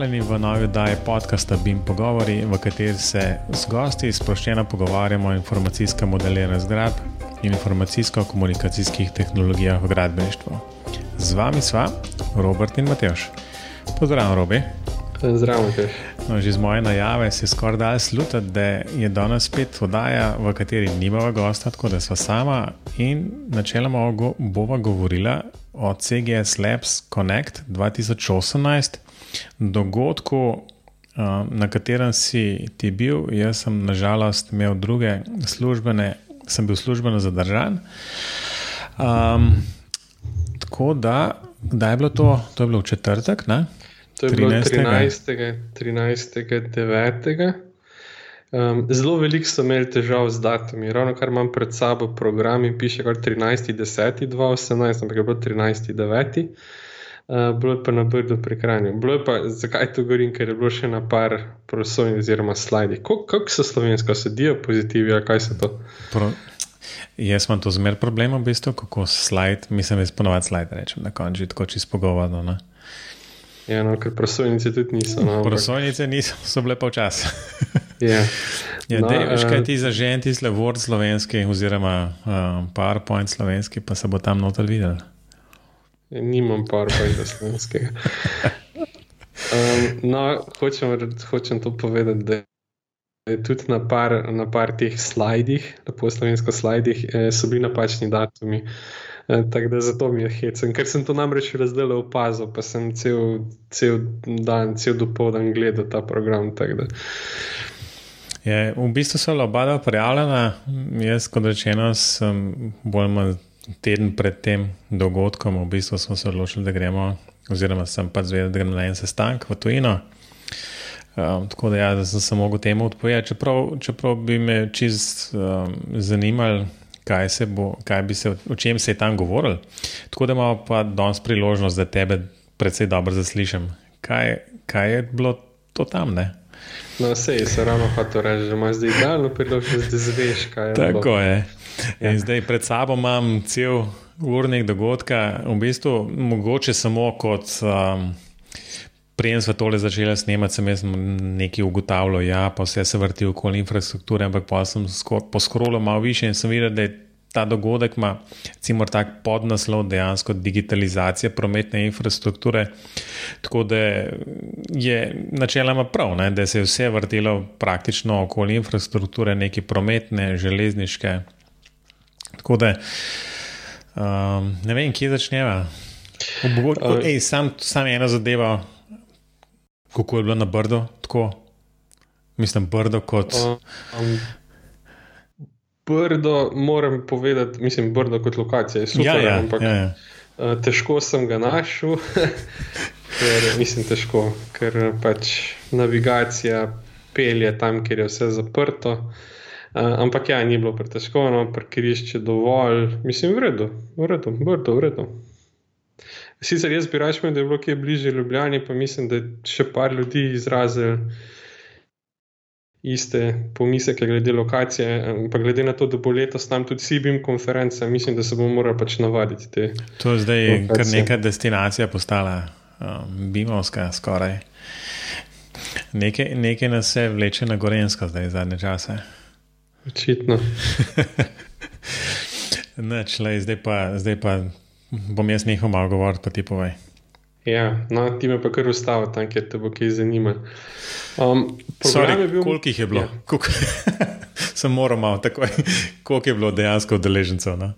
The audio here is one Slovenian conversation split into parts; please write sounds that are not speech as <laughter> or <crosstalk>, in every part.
Pozdravljeni v novi oddaji podcasta BIM Pogovori, v kateri se z gosti sproščeno pogovarjamo o informacijskem modeliranju zgradb in informacijsko-komunikacijskih tehnologijah v gradbeništvu. Z vami sva Robert in Mateoš. Pozdravljen, Robi. Zdravo, Mateoš. No, že z moje najave se je skoraj dal slutiti, da je danes spet oddaja, v kateri nimamo gosta, tako da sva sama in načeloma bova govorila o CGS Labs Connect 2018 dogodku, na katerem si ti bil. Jaz sem nažalost imel druge službene, sem bil službeno zadržan. Um, tako da, kdaj je bilo to? To je bilo v četrtek, ne? To je 13. bilo 13. 13. 9. Um, zelo veliko so imeli težav z datumi. Ravno kar imam pred sabo program in piše kar 13. 10. 2018, ampak je bilo 13. 9. Uh, bilo je pa na brdu pri Kranju. Bilo je pa, zakaj to govorim, ker je bilo še na par prosojnih oziroma slajdih. Kako so slovensko, so diapozitivi ali kaj so to? Pro, jaz imam to zmer problem, v bistvu, kako slajd, mislim, da je ponovadi slajd, rečem na koncu, tako čisto pogovarno. No? Ja, no, ker prosojnice tudi niso. No, prosojnice niso, so bile pa včasih. <laughs> Ja. Ja, no, veš, kaj ti zaženti z Word slovenski, oziroma uh, PowerPoint slovenski, pa se bo tam noter videl. Ja, nimam PowerPointa slovenskega. Um, no, hočem, hočem to povedati, da je tudi na par, na par teh slajdih, po slovensko slajdih, eh, so bili napačni datumi. Eh, tako da zato mi je hecen, ker sem to namreč razdelil v pazo, pa sem cel, cel dan, cel dopoldan gledal ta program. Je, v bistvu so oba prijavljena. Jaz, kot rečeno, sem bolj ali teden pred tem dogodkom, v bistvu smo se odločili, da gremo, oziroma sem pa zvedel, da gremo na en sestanek v Tuninu. Um, tako da, ja, da sem se lahko temu odpovedal, čeprav, čeprav bi me čist um, zanimalo, kaj se bo, kaj se, o čem se je tam govoril. Tako da imamo pa danes priložnost, da tebe predvsej dobro zaslišim. Kaj, kaj je bilo to tam? Ne? No, sej se ravno hoče reči, da imaš zdaj idealno priložnost, da zveš, kaj je. Tako bilo. je. Ja. Zdaj pred sabo imam cel urnik dogodka, v bistvu mogoče samo kot. Um, Prijem smo tole začeli snemati, sem jaz nekaj ugotavljal, ja, pa vse se vrti okoli infrastrukture, ampak pa sem poskrolil malo više in sem videl, da je ta dogodek ima, recimo, tak podnaslov dejansko digitalizacija prometne infrastrukture. Tako da je načeloma prav, ne, da se je vse vrtelo praktično okoli infrastrukture, neke prometne, železniške. Tako da um, ne vem, kje začneva. Ej, sam, sam ena zadeva, kako je bilo na Brdo, tako. Mislim, Brdo kot. Um, Brdo, moram povedati, mislim, Brdo kot lokacija je super, ja, ja, ampak ja, ja. Uh, težko sem ga našel, <laughs> ker mislim, težko, ker pač navigacija pelje tam, kjer je vse zaprto. Uh, ampak ja, ni bilo pretežko, no, parkirišče dovolj, mislim, v redu, v redu, Brdo, v redu. Sicer jaz bi raje, da je bilo kje bližje Ljubljani, pa mislim, da je še par ljudi izrazil iste pomisleke glede lokacije, pa glede na to, da bo letos tam tudi Sibim konferenca, mislim, da se bomo morali pač navaditi te. To je zdaj lokacije. kar neka destinacija postala, um, Bimovska skoraj. Nekaj, nekaj nas se vleče na Gorensko zdaj zadnje čase. Očitno. <laughs> Neč, lej, zdaj, pa, zdaj pa bom jaz nehal malo govoriti, pa ti povej. Ja, no, ti me pa kar ustavi tam, ker te bo kaj zanimalo. Um, bil... Koliko jih je bilo? Ja. <laughs> Sem moral malo takoj, koliko je bilo dejansko udeležencev. No?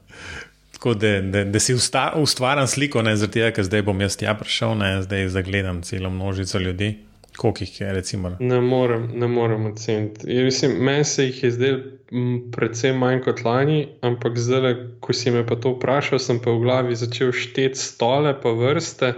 Tako da, da, da si ustvarjam sliko, ne zaradi tega, ker zdaj bom jaz tja prišel, ne zdaj zagledam celo množico ljudi. Koliko jih je, recimo? Ne morem, ne morem oceniti. Meni se jih je zdelo predvsem manj kot lani, ampak zdaj, ko si me pa to vprašal, sem pa v glavi začel šteti stole, pa vrste.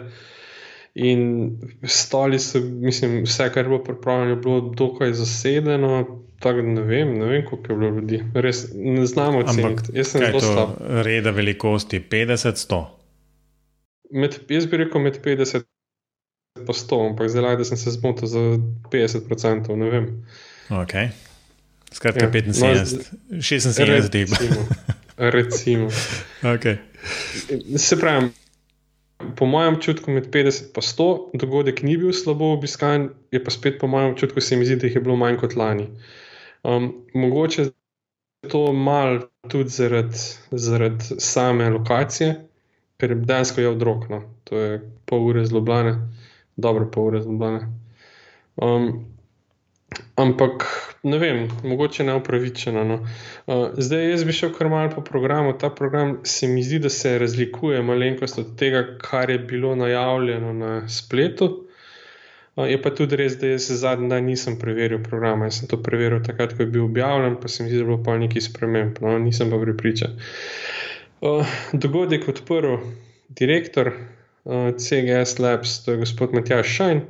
In stoli so, mislim, vse, kar je bilo pripravljeno, bilo dokaj zasedeno. Tako da ne vem, ne vem, koliko je bilo ljudi. Res ne znamo oceniti. Jaz sem zelo slab. Reda velikosti 50-100. Jaz bi rekel med 50 in 100, ampak zdaj, da sem se zmotil za 50%, ne vem. Ok. Skratka, ja. 75, no, 76 dni. Recimo. recimo. <laughs> okay. Se pravi po mojem občutku, med 50 in 100, dogodek ni bil slabo obiskan, je pa spet po mojem občutku, se mi zdi, da jih je bilo manj kot lani. Um, mogoče je to malo tudi zaradi zarad same lokacije, ker je dejansko je odrokno, to je pol ure zlobljene, dobro pol ure zlobljene. Um, ampak ne vem, mogoče neupravičeno. No. Uh, zdaj, jaz bi šel kar malo po programu. Ta program se mi zdi, da se razlikuje malenkost od tega, kar je bilo najavljeno na spletu. Uh, je pa tudi res, da jaz zadnji dan nisem preveril programa. Jaz sem to preveril takrat, ko je bil objavljen, pa se mi zdi, da je bilo pa nekaj sprememb. No, nisem pa pripričan. Uh, dogodek odprl direktor uh, CGS Labs, to je gospod Matjaš Šajn.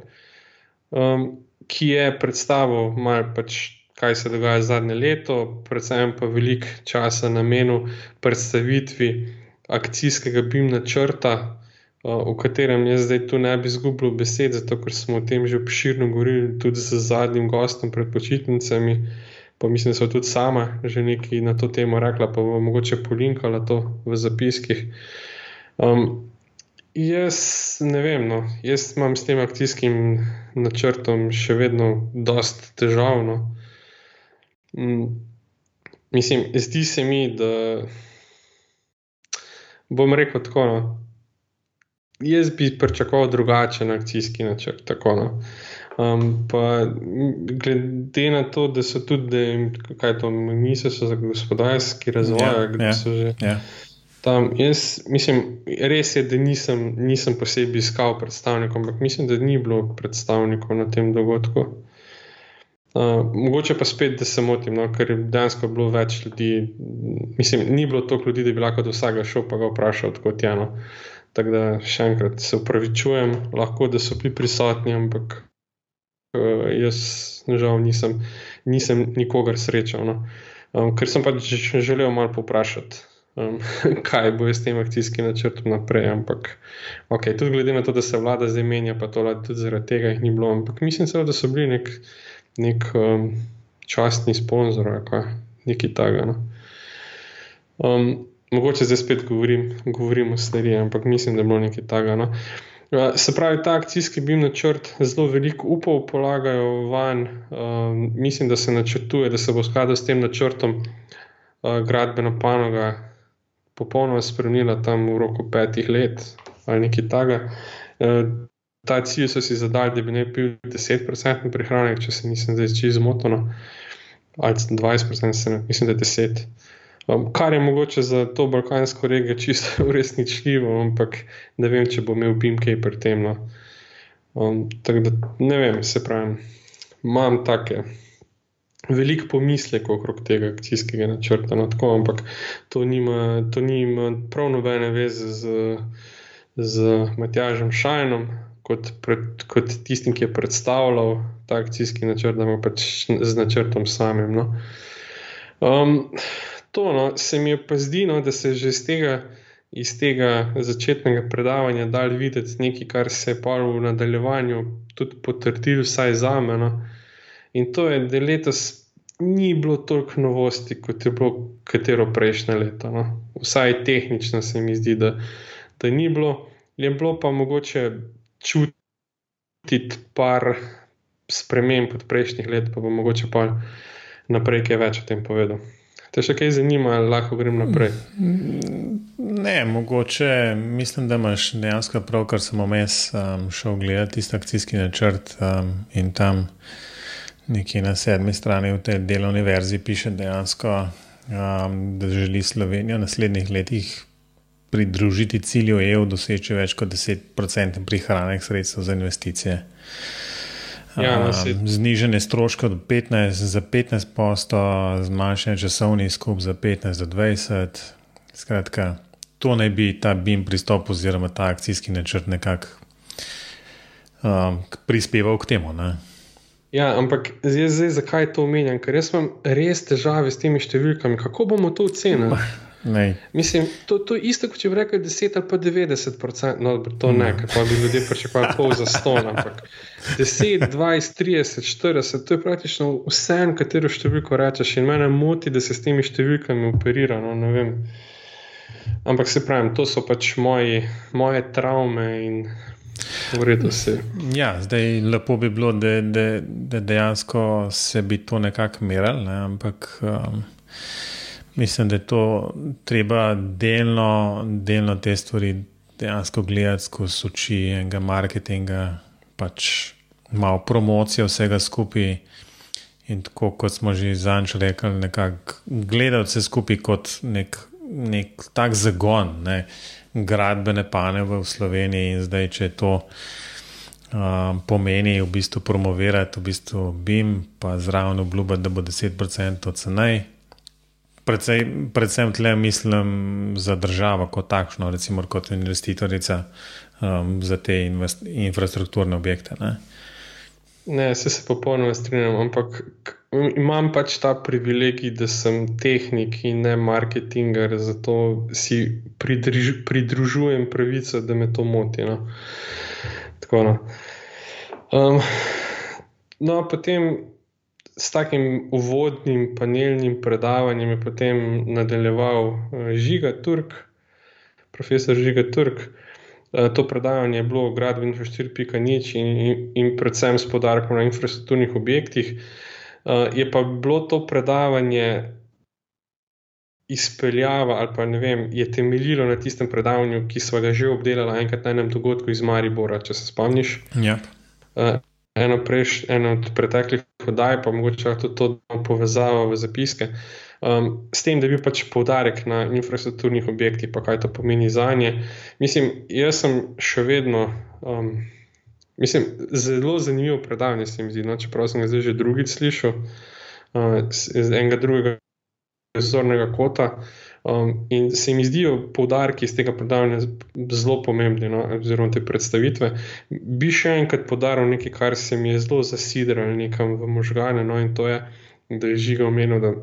Um, Ki je predstavil malo pač kaj se dogaja zadnje leto, predvsem pa veliko časa namenil predstavitvi akcijskega BIM načrta, v katerem jaz zdaj tu ne bi izgubil besed, zato ker smo o tem že obširno govorili tudi z zadnjim gostom pred počitnicami. Pa mislim, da so tudi sama že nekaj na to temo rekla, pa bo mogoče polinkala to v zapiskih. Um, jaz ne vem, no, jaz imam s tem akcijskim načrtom še vedno dosta težavno. Mm, mislim, zdi se mi, da bom rekel tako. No. Jaz bi pričakoval drugačen akcijski načrt. Tako, no. um, pa, glede na to, da so tudi, kaj to ministrstvo za gospodarski razvoj, ja, da ja, so že. Ja. Tam, jaz mislim, res je, da nisem, nisem posebej iskal predstavnikov, ampak mislim, da ni bilo predstavnikov na tem dogodku. Uh, mogoče pa spet, da se motim, no, ker je dejansko bilo več ljudi. Mislim, ni bilo toliko ljudi, da bi lahko do vsega šel pa ga vprašal, kot je eno. Tako da še enkrat se upravičujem, lahko da so bili prisotni, ampak uh, jaz, nažal, nisem, nisem nikogar srečal. No. Um, ker sem pač želel malo poprašati. Um, <laughs> kaj bo s tem akcijskim načrtom naprej. Ampak, okay, tudi glede na to, da se vlada zdaj menja, pa to tudi zaradi tega jih ni bilo. Ampak mislim, celo, da so bili nek, nek um, častni sponzor, kaj, nekaj takega. No. Um, mogoče zdaj spet govorim, govorim o stvari, ampak mislim, da je bilo nekaj takega. No. Uh, se pravi, ta akcijski BIM načrt zelo veliko upov polagajo van. Um, mislim, da se načrtuje, da se bo skladal s tem načrtom uh, gradbena panoga popolnoma spremenila tam v roku petih let ali nekaj takega. Uh, ta cilj so si zadali, da bi ne bil 10% prihranek, če se nisem zdaj čisto zmotil, ali 20%, se, mislim, da je 10%. Um, kar je mogoče za to balkansko regijo čisto <laughs> uresničljivo, ampak ne vem, če bo imel BIM kaj pri tem. No. Um, tako da ne vem, se pravi, imam take. Veliko pomislekov okrog tega akcijskega načrta, no, tako, ampak to nima, to nima prav nobene veze z, z Matjažem Šajnom, kot, pred, kot tistim, ki je predstavljal ta akcijski načrt, da ima pač z načrtom samim. No. Um, to no, se mi pa zdi, no, da se že iz tega, iz tega začetnega predavanja dal videti nekaj, kar se je pa v nadaljevanju tudi potrdil, vsaj za me. No. In to je, da letos ni bilo toliko novosti, kot je bilo katero prejšnje leto. No. Vsaj tehnično se mi zdi, da, da ni bilo. Je bilo pa mogoče čutiti par sprememb od prejšnjih let, pa bo mogoče pa naprej kaj več o tem povedal. Te še kaj zanima, lahko grem naprej? Ne, mogoče mislim, da imaš dejansko prav, kar sem omes um, šel gledati, tisti akcijski načrt um, in tam nekje na sedmi strani v tej delovni verziji piše dejansko, um, da želi Slovenijo v naslednjih letih pridružiti cilju EU, doseči več kot 10% prihranek sredstev za investicije. Ja, um, znižene stroške 15, za 15 posto, zmanjšanje časovnih skup za 15 do 20. Skratka, to naj bi ta BIM pristop oziroma ta akcijski načrt nekako um, prispeval k temu. Ne? Ja, ampak zdaj, zdaj, zakaj to omenjam? Ker jaz imam res težave s temi številkami. Kako bomo to ocenili? <laughs> Ne. Mislim, to, to je isto, kot če bi rekel 10 ali pa 90 procent, no, to ne, ker pa bi ljudje pričakovali pol za 100, ampak 10, 20, 30, 40, to je praktično vse, katero številko rečeš in mene moti, da se s temi številkami operira. No, Ampak se pravi, to so pač moji, moje travme in vredno se. Ja, zdaj lepo bi bilo, da, da, da dejansko se bi to nekako merili, ne? ampak um, mislim, da je to treba delno, delno te stvari dejansko gledati skozi oči enega marketinga, pač malo promocije vsega skupaj. In tako kot smo že zanj rekli, nekako gledati vse skupaj kot nek, nek tak zagon, ne, gradbene paneve v Sloveniji in zdaj, če to um, pomeni v bistvu promovirati, v bistvu BIM, pa zraven obljubiti, da bo 10% cenej. Predvsem, predvsem tle mislim za državo kot takšno, recimo kot investitorica um, za te infrastrukturne objekte. Ne. Ne, se, se popolnoma strinjam, ampak imam pač ta privilegij, da sem tehnik in ne marketinger, zato si pridruž, pridružujem pravico, da me to moti. No, Tako, no. Um, no potem s takim uvodnim panelnim predavanjem je potem nadaljeval uh, Žiga Turk, profesor Žiga Turk. Eh, to predavanje je bilo v gradbeni 4.0 in, in, in predvsem s podarkom na infrastrukturnih objektih. Uh, je pa bilo to predavanje izpeljava ali pa ne vem, je temeljilo na tistem predavanju, ki smo ga že obdelali enkrat na enem dogodku iz Maribora, če se spomniš. Ja. Eno, prejš, eno od preteklih podaj, pa mogoče tudi to povezavo v zapiske. Um, s tem, da bi pač poudarek na infrastrukturnih objektih, pa kaj to pomeni za nje. Mislim, jaz sem še vedno, um, mislim, zelo zanimivo predavanje se mi zdi, no, čeprav sem ga zdaj že drugič slišal uh, iz enega drugega zornega kota. Um, in se mi zdijo poudarki iz tega predavanja zelo pomembni, no, oziroma te predstavitve. Bi še enkrat podaril nekaj, kar se mi je zelo zasidralo nekam v možgane, no, in to je, da je žiga omenil, da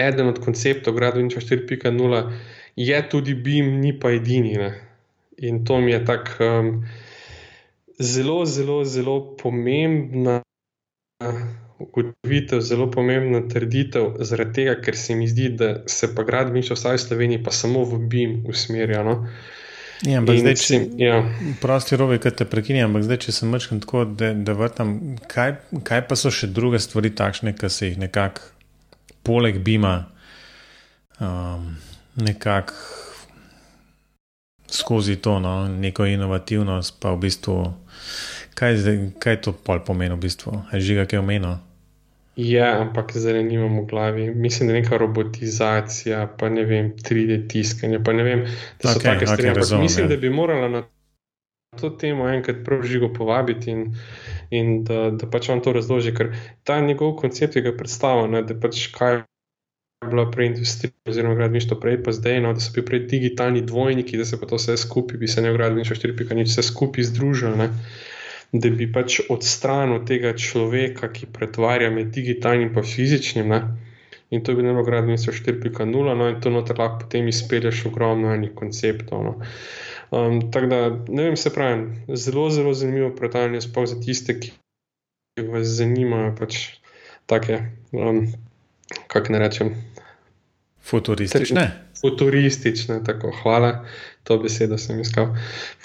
eden od konceptov gradovniča 4.0 je tudi BIM, ni pa edini. Ne? In to mi je tako um, zelo, zelo, zelo pomembna. Ugotovitev, zelo pomembna trditev, zaradi tega, ker se mi zdi, da se pa gradbeništvo vsaj v Sloveniji pa samo v BIM usmerja. No? Ja, ampak In zdaj, če ja. prosti rovi, ki te prekinjam, ampak zdaj, če se mrčkam tako, da, da vrtam, kaj, kaj pa so še druge stvari takšne, ki se jih nekako poleg Bima, um, nekako skozi to no, neko inovativnost, pa v bistvu, kaj, zdaj, kaj to pol pomeni, v bistvu, je žiga, kaj omenil. Ja, ampak zdaj ne imamo v glavi. Mislim, da je neka robotizacija, pa ne vem, 3D tiskanje. Ne vem, da so okay, take stvari. Okay, razumem, mislim, ja. da bi morala na to temo enkrat prav žigo povabiti in, in da, da pač vam to razloži, ker ta njegov koncept je ga predstavljen, da pač kaj bila prej industrija, oziroma gradništvo prej, pa zdaj, no, da so bili prej digitalni dvojniki, da se pa to vse skupaj, bi se ne gradništvo 4.0 vse skupaj združili, da bi pač odstranil tega človeka, ki pretvarja med digitalnim in fizičnim. Ne? In to bi bilo gradništvo 4.0, no in to noter lahko potem izpelješ ogromno enih konceptov. No. Um, tako da, ne vem, se pravi, zelo, zelo zanimivo predavanje, sploh za tiste, ki vas zanimajo, pač take, um, kako ne rečem, Futuristične. Futuristične, tako hvala, to besedo sem iskal.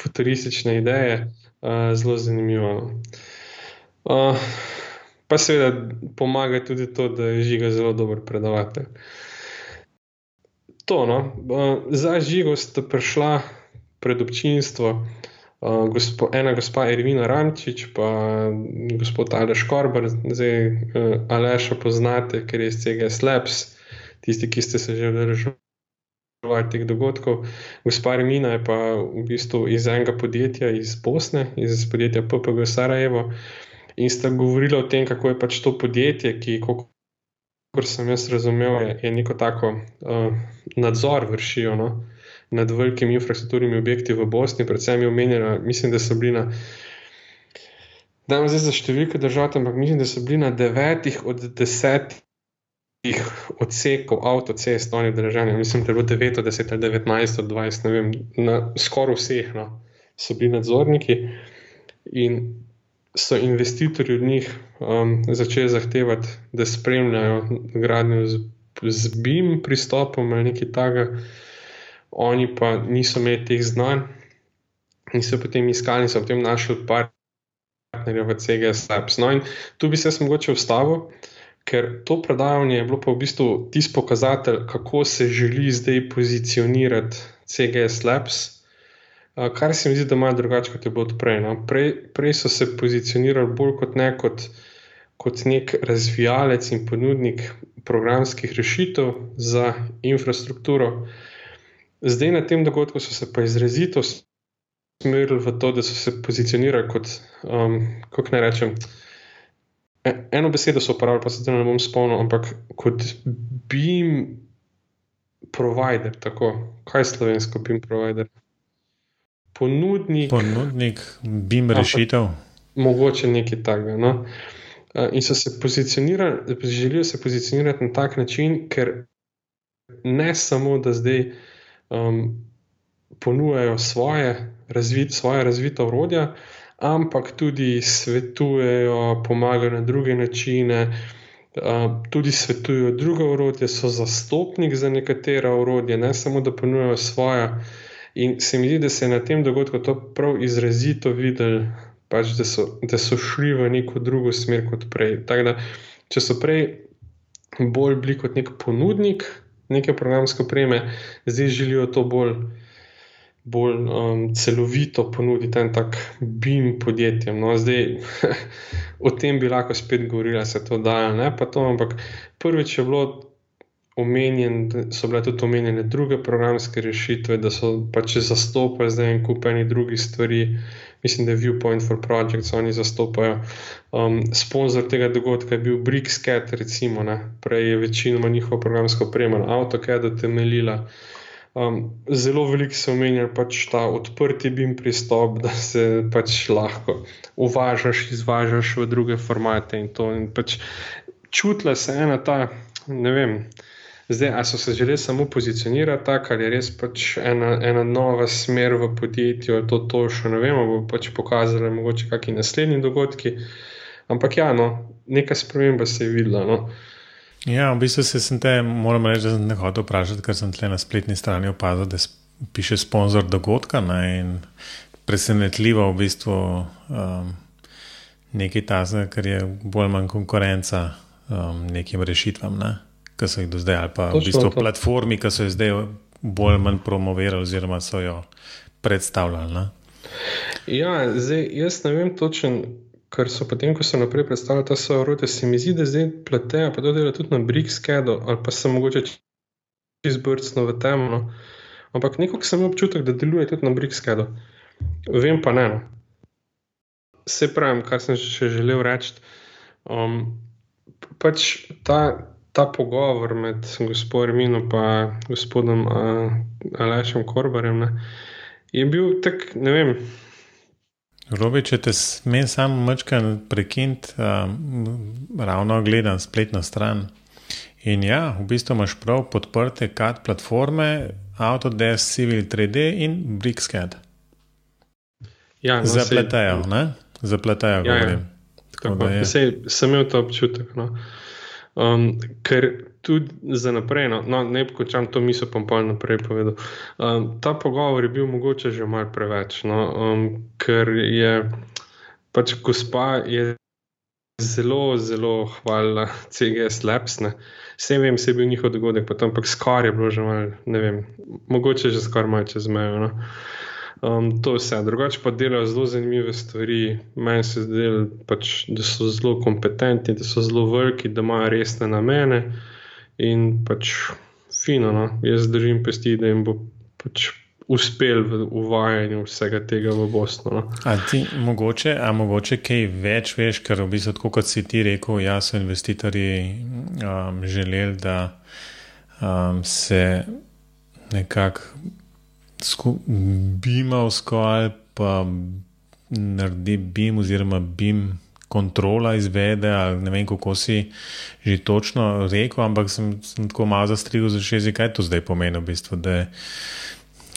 Futuristične ideje, uh, zelo zanimivo. Uh, pa seveda pomaga tudi to, da je žiga zelo dober predavatelj. To, no, uh, za žigo ste prišla pred občinstvo. Uh, gospo, ena gospa Irvina Ramčič, pa gospod Aleš Korbar, zdaj uh, Aleša poznate, ker je iz tega Slaps, tisti, ki ste se že udeležili teh dogodkov. Gospa Remina je pa v bistvu iz enega podjetja iz Bosne, iz podjetja PPG Sarajevo. In sta govorila o tem, kako je pač to podjetje, ki, kot sem jaz razumel, je, je neko tako uh, nadzor vršijo no, nad velikimi infrastrukturnimi objekti v Bosni, predvsem je omenjena, mislim, da so bili na. Da, zdaj za številke držati, ampak mislim, da so bili na devetih od desetih tih odsekov avtocest, oni državi, mislim, da je bilo 9, 10, 19, 20, ne vem, na skoraj vseh no, so bili nadzorniki in so investitorji od njih um, začeli zahtevati, da spremljajo gradnjo z, z BIM pristopom ali nekaj takega. oni pa niso imeli teh znanj in so potem iskali in so potem našli partnerja v CGS Labs. No, in tu bi se mogoče ustavil. Ker to predavanje je bilo pa v bistvu tisti pokazatelj, kako se želi zdaj pozicionirati CGS Labs, kar se mi zdi, da ima drugače kot je bilo prej, no. prej. Prej so se pozicionirali bolj kot ne kot, kot nek razvijalec in ponudnik programskih rešitev za infrastrukturo. Zdaj na tem dogodku so se pa izrazito usmerili v to, da so se pozicionirali kot, um, kako naj rečem. E, eno besedo so uporabljali, pa se tega ne bom spomnil, ampak kot BIM provider, tako kaj je slovensko BIM provider. Ponudnik. Ponudnik BIM rešitev. Mogoče nekaj takega. No? In so se pozicionirali, želijo se pozicionirati na tak način, ker ne samo, da zdaj um, ponujajo svoje, razvit, svoje razvita urodja, ampak tudi svetujejo, pomagajo na druge načine, tudi svetujejo druga urodja, so zastopnik za nekatera urodja, ne samo da ponujajo svoje. In se mi zdi, da se je na tem dogodku to prav izrazito videl, pač, da, so, da so šli v neko drugo smer kot prej. Da, če so prej bolj bili kot nek ponudnik neke programske opreme, zdaj želijo to bolj bolj um, celovito ponuditi en tak BIM podjetjem. No, zdaj, <laughs> o tem bi lahko spet govorila, se to da ali ne, pa to, ampak prvič je bilo. Omenjen, so bile tudi omenjene druge programske rešitve, da so pač zastopali zdaj en kup enih drugih stvari. Mislim, da je Viewpoint for Projects, oni zastopajo. Um, sponzor tega dogodka je bil Brickscat, recimo, ne. prej je večinoma njihovo programsko opremo na AutoCAD temeljila. Um, zelo veliko se omenja pač ta odprti BIM pristop, da se pač lahko uvažaš, izvažaš v druge formate. In in pač čutila se ena ta, ne vem, zdaj, ali so se želeli samo pozicionirati tako, ali je res pač ena, ena nova smer v podjetju, to, to še ne vemo, bo pač pokazali, mogoče kakšni naslednji dogodki. Ampak ja, no, neka sprememba se je videla. No. Ja, v bistvu se sem te, moram reči, da sem te hotel vprašati, ker sem tle na spletni strani opazil, da piše sponzor dogodka. Ne, presenetljivo v bistvu um, nekaj tazga, ker je bolj manj konkurenca um, nekim rešitvam, ne, ki so jih do zdaj, ali pa Točno v bistvu to. platformi, ki so jo zdaj bolj manj promovirali, oziroma so jo predstavljali. Ne. Ja, zdaj jaz ne vem točno ker so potem, ko so naprej predstavili ta svoje orodje, se mi zdi, da zdaj pletejo, pa to dela tudi na Brickscadu, ali pa se mogoče izbrcno v temno. Ampak nekako sem imel občutek, da deluje tudi na Brickscadu. Vem pa ne. No. Se pravim, kar sem še želel reči. Um, pač ta, ta pogovor med gospodom Mino in gospodom uh, Alešem Korbarjem ne, je bil tak, ne vem. Robi, če te smem samo mačka prekiniti, um, ravno gledam spletno stran. In ja, v bistvu imaš prav podprte CAD platforme, Autodesk, Civil 3D in Brickscad. Ja, no, Zapletajo, ne? Zapletajo, ja, govorim. Ja. Tako, Tako, ja. sej, sem imel to občutek. No. Um, ker tudi za naprej, no, no ne bi končal to misel, pa bom naprej povedal. Um, ta pogovor je bil mogoče že malo preveč, no, um, ker je pač gospa je zelo, zelo hvalila CGS Labs. Vsem vem, se je bil njihov dogodek, ampak skoraj je bilo že malo, ne vem, mogoče že skoraj malo čez mejo. No. Um, to vse. Drugače pa delajo zelo zanimive stvari. Meni se zdi, pač, da so zelo kompetentni, da so zelo veliki, da imajo resne namene in pač fino. No? Jaz držim pesti, da jim bo pač uspel v uvajanju vsega tega v Bosnu. No? A ti mogoče, a mogoče kaj več veš, ker v bistvu, tako kot si ti rekel, jaz so investitorji um, želeli, da um, se nekako bimovsko ali pa naredi bim oziroma bim kontrola izvede, ali ne vem, kako si že točno rekel, ampak sem, sem tako malo zastrigel za še zdaj, kaj to zdaj pomeni v bistvu, da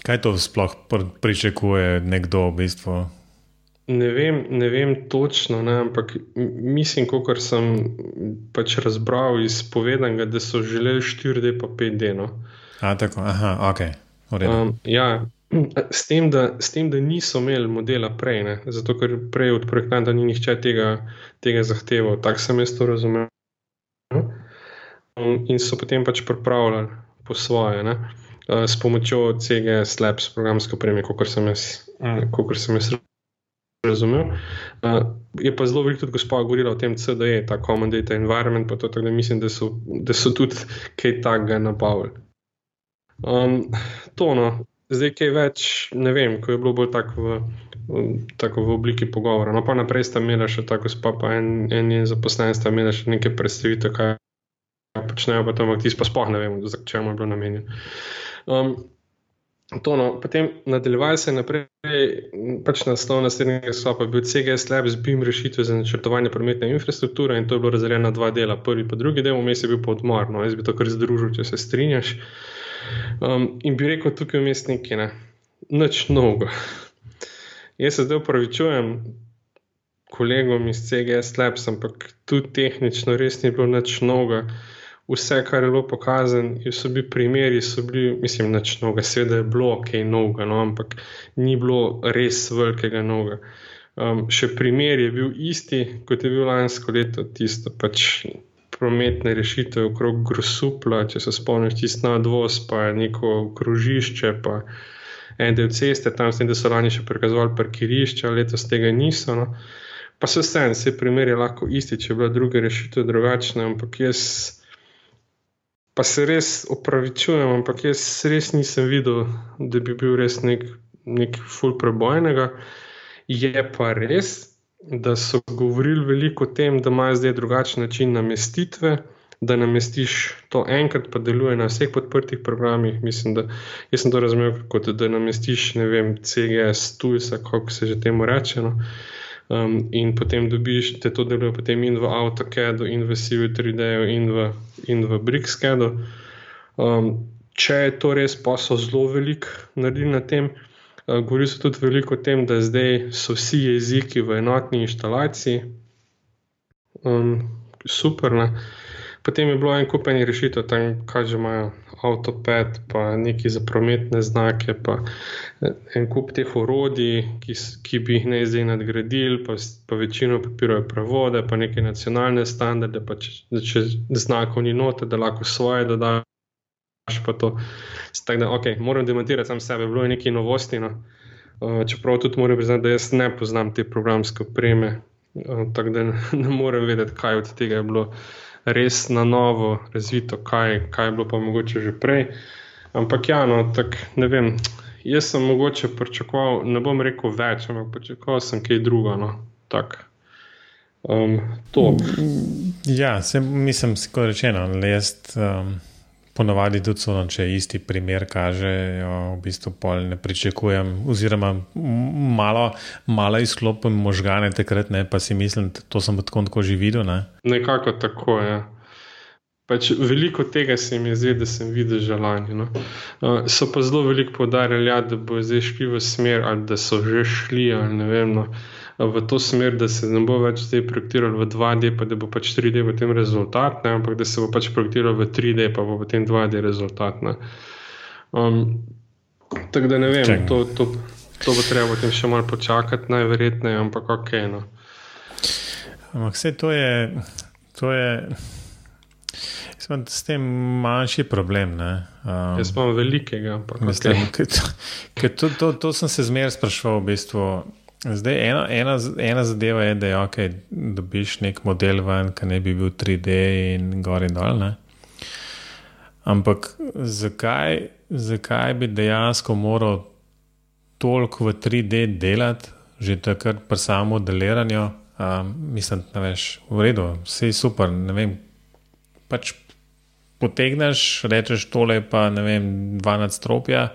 kaj to sploh pričakuje nekdo v bistvu. Ne vem, ne vem točno, ne, ampak mislim, kot sem pač razbral iz povedanega, da so želeli 4D pa 5D. No. A, tako, aha, ok. Um, ja, s tem, da, s tem, da niso imeli modela prej, ne? zato ker prej od projektanta ni nihče tega, tega zahteval. Tako sem jaz to razumel. Um, in so potem pač pripravljali po svoje, ne? Uh, s pomočjo CGS Labs, programske opreme, kot sem jaz, sem jaz razumel. Uh, je pa zelo veliko tudi gospod govorila o tem CDE, ta Common Data Environment, pa to, tako da mislim, da so, da so tudi kaj takega nabavili. Um, to, no, zdaj kaj več, ne vem, ko je bilo bolj tako v, tako v obliki pogovora. No, pa naprej sta imela še tako spa, pa en, en je zaposlen, sta imela še nekaj predstavitev, kaj počnejo, pa tam, ti pa spoh ne vem, za čemu je bilo namenjeno. Um, To, no. Potem nadaljevali se naprej, pač naslov naslednjega sklopa je bil CGS Lab z BIM rešitve za načrtovanje prometne infrastrukture in to je bilo razdeljeno na dva dela. Prvi pa drugi del, vmes je bil pa odmor, no, jaz bi to kar združil, če se strinjaš. Um, in bi rekel tukaj vmes nekaj, ne, nič novega. Jaz se zdaj upravičujem kolegom iz CGS Lab, ampak tu tehnično res ni bilo nič novega vse, kar je bilo pokazano, so bili primeri, so bili, mislim, neč noga, seveda je bilo kaj novega, no, ampak ni bilo res velikega novega. Um, še primer je bil isti, kot je bil lansko leto, tisto pač prometne rešitve okrog Grosupla, če se spomniš, tisto na dvoz, pa neko krožišče, pa en del ceste, tam sem, da so lani še prikazovali parkirišče, letos tega niso. No. Pa se vse en, vse primer je lahko isti, če je bila druga rešitev drugačna, ampak jaz pa se res opravičujem, ampak jaz res nisem videl, da bi bil res nek, nek ful prebojnega. Je pa res, da so govorili veliko o tem, da imajo zdaj drugačen način namestitve. Da namestiš to enkrat, pa deluje na vseh podprtih programih. Mislim, da sem to razumel kot da namestiš, ne vem, CGS, tujsa, kako se že temu reče. No. Um, in potem dobiš, te to deluje potem in v AutoCAD, in v CV3D, in v, in v BricsCAD. Um, če je to res, pa so zelo velik naredili na tem. Uh, govori se tudi veliko o tem, da zdaj so vsi jeziki v enotni instalaciji. Um, super. Ne? Potem je bilo en kupen rešitev, tam kaže imajo avtoped, pa neki za prometne znake, pa en kup teh orodij, ki, ki bi jih ne zdaj nadgradili, pa, pa večino papirajo pravode, pa neke nacionalne standarde, pa če, če znakov ni note, da lahko svoje dodaš. Tako da, ok, moram demontirati sam sebe, bilo je nekaj novosti. No. Uh, čeprav tudi moram priznati, da jaz ne poznam te programske opreme, uh, tako da ne, <laughs> ne morem vedeti, kaj od tega je bilo res na novo razvito, kaj, kaj je bilo pa mogoče že prej. Ampak ja, no, tako ne vem. Jaz sem mogoče pričakoval, ne bom rekel več, ampak pričakoval sem kaj druga. No, um, ja, se, mislim, kot rečeno, jaz. Um, Ponovadi tudi so, če isti primer kaže, v bistvu pol ne pričakujem, oziroma malo, malo izklopim možgane takrat, ne, pa si mislim, da to sem tako, tako že videl. Ne. Nekako tako je. Ja. Pač veliko tega se mi zdi, da sem videl že lani. No. Uh, so pa zelo veliko podarjali, ja, da bo zdaj šli v smer, ali da so že šli, ali ne vem. No v to smer, da se ne bo več zdaj projektiralo v 2D, pa da bo pač 3D v tem rezultat, ne, ampak da se bo pač projektiralo v 3D, pa bo v tem 2D rezultat. Um, tako da ne vem, to, to, to bo treba potem še malo počakati, najverjetneje, ampak ok. No. Ampak vse to je. To je... S tem manjši problem. Um, Jaz imam velikega, ampak mislim, okay. to, to, to sem se zmeraj sprašval. V bistvu, Zdaj, ena, ena, ena zadeva je, da je ok, dobiš nek model ven, ki ne bi bil 3D in gor in dol. Ne? Ampak zakaj, zakaj bi dejansko moral toliko v 3D delati, že takrat pri samem modeliranju? Um, mislim, da je v redu, vse je super. Pač potegneš, rečeš tole, pa ne vem, 12 stropja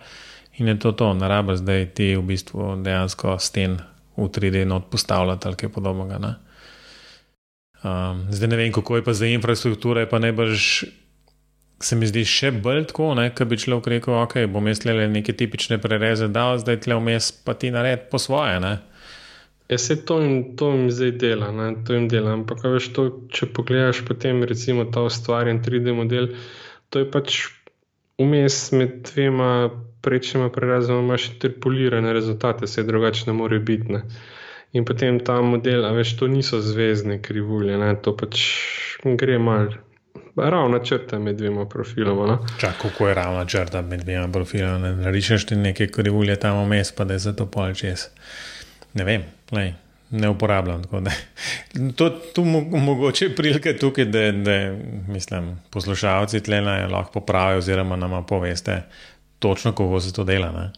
in je to to, naraba zdaj ti v bistvu dejansko sten v 3D not postavljati ali kaj podobnega. Um, zdaj ne vem, kako je pa za infrastrukturo, pa najbrž se mi zdi še bolj tako, da bi človek rekel, ok, bom jaz le neke tipične prereze dal, zdaj tle vmes pa ti nared po svoje. Ne? Ja, se to jim, to jim zdaj dela, ne? to jim dela. Ampak, veš, to, če pogledaš potem, recimo, ta ustvarjen 3D model, to je pač vmes med dvema prečnjima prerazoma imaš interpolirane rezultate, se drugače ne more biti. Ne. In potem ta model, a veš, to niso zvezdne krivulje, ne, to pač gre mal. Ravna črta med dvema profiloma. No? Čak, kako je ravna črta med dvema profiloma? Narišeš ti neke krivulje tam vmes, pa da je za to pol čez. Ne vem, lej, ne uporabljam. <laughs> To, to mogoče prilike tukaj, da, da mislim, poslušalci tlena lahko popravijo oziroma nam poveste točno, kako se to dela.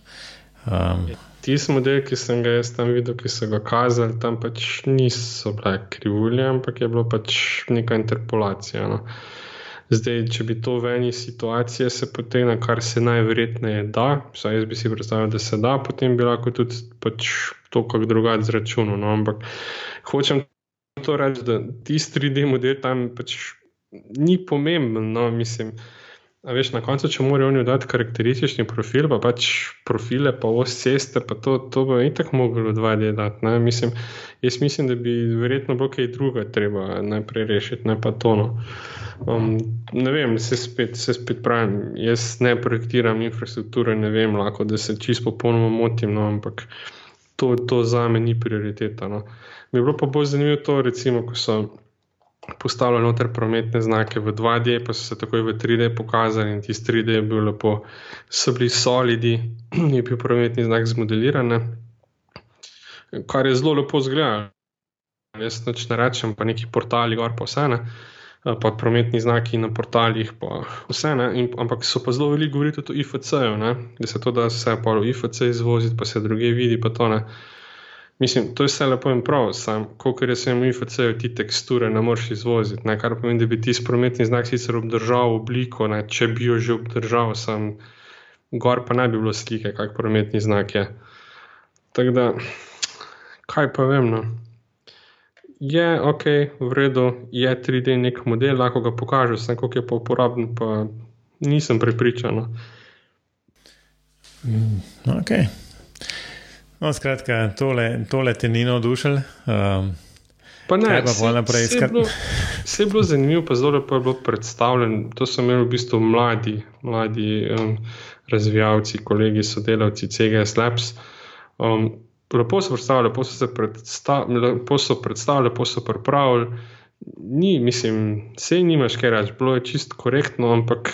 Um, Tisti model, ki sem ga jaz tam videl, ki so ga kazali, tam pač niso bile krivulje, ampak je bilo pač neka interpolacija. No. Zdaj, če bi to v eni situaciji se potegnilo, kar se najverjetneje da, vsaj jaz bi si predstavljal, da se da, potem bi lahko tudi pač to kako drugače zračunal. No. Ampak hočem to reči, da tisti 3D model tam pač ni pomemben. No, mislim, A veš, na koncu, če morajo oni dati karakteristični profil, pa pač profile, pa os ceste, pa to, to bo in tako moglo dva delati. Mislim, jaz mislim, da bi verjetno bilo kaj druga treba najprej rešiti, ne pa tono. Um, ne vem, se spet, se spet pravim, jaz ne projektiram infrastrukture, ne vem, lahko da se čisto popolnoma motim, no, ampak to, to za me ni prioriteta. No. Mi je bilo pa bolj zanimivo to, recimo, ko so postavljali noter prometne znake v 2D, pa so se takoj v 3D pokazali in tisti 3D je bil lepo, so bili solidi, <clears throat> je bil prometni znak zmodeliran, kar je zelo lepo zgleda. Jaz noč ne rečem, pa neki portali, gor pa vse ne. Pa prometni znaki na portalih, pa vse ne, In, ampak so pa zelo veliko govorili tudi o IFC-ju, da se to da vse pa v IFC izvoziti, pa se druge vidi, pa to ne. Uh, Mislim, to je vse lepo in prav, samo, koliko je samo IFC, ti teksture ne moreš izvoziti. Ne? Kar pomeni, da bi ti sprometni znak sicer obdržal obliko, ne? če bi jo že obdržal, sam gor pa ne bi bilo slike, kak prometni znak je. Tako da, kaj pa vem. No? Je ok, v redu, je 3D nek model, lahko ga pokažem, sem koliko je pa uporaben, pa nisem prepričan. No? Mm, ok. No, skratka, tole, tole te ni navdušilo. Um, pa ne, pa se, naprej, se, je bilo, se je bilo zanimivo, pa zelo lepo je bilo predstavljeno. To so imeli v bistvu mladi, mladi um, razvijalci, kolegi, sodelavci CGS Labs. Um, lepo so predstavljali, lepo so se predstavljali, lepo so predstavljali, lepo so pripravili. Ni, mislim, vse nimaš kaj reči, bilo je čisto korektno, ampak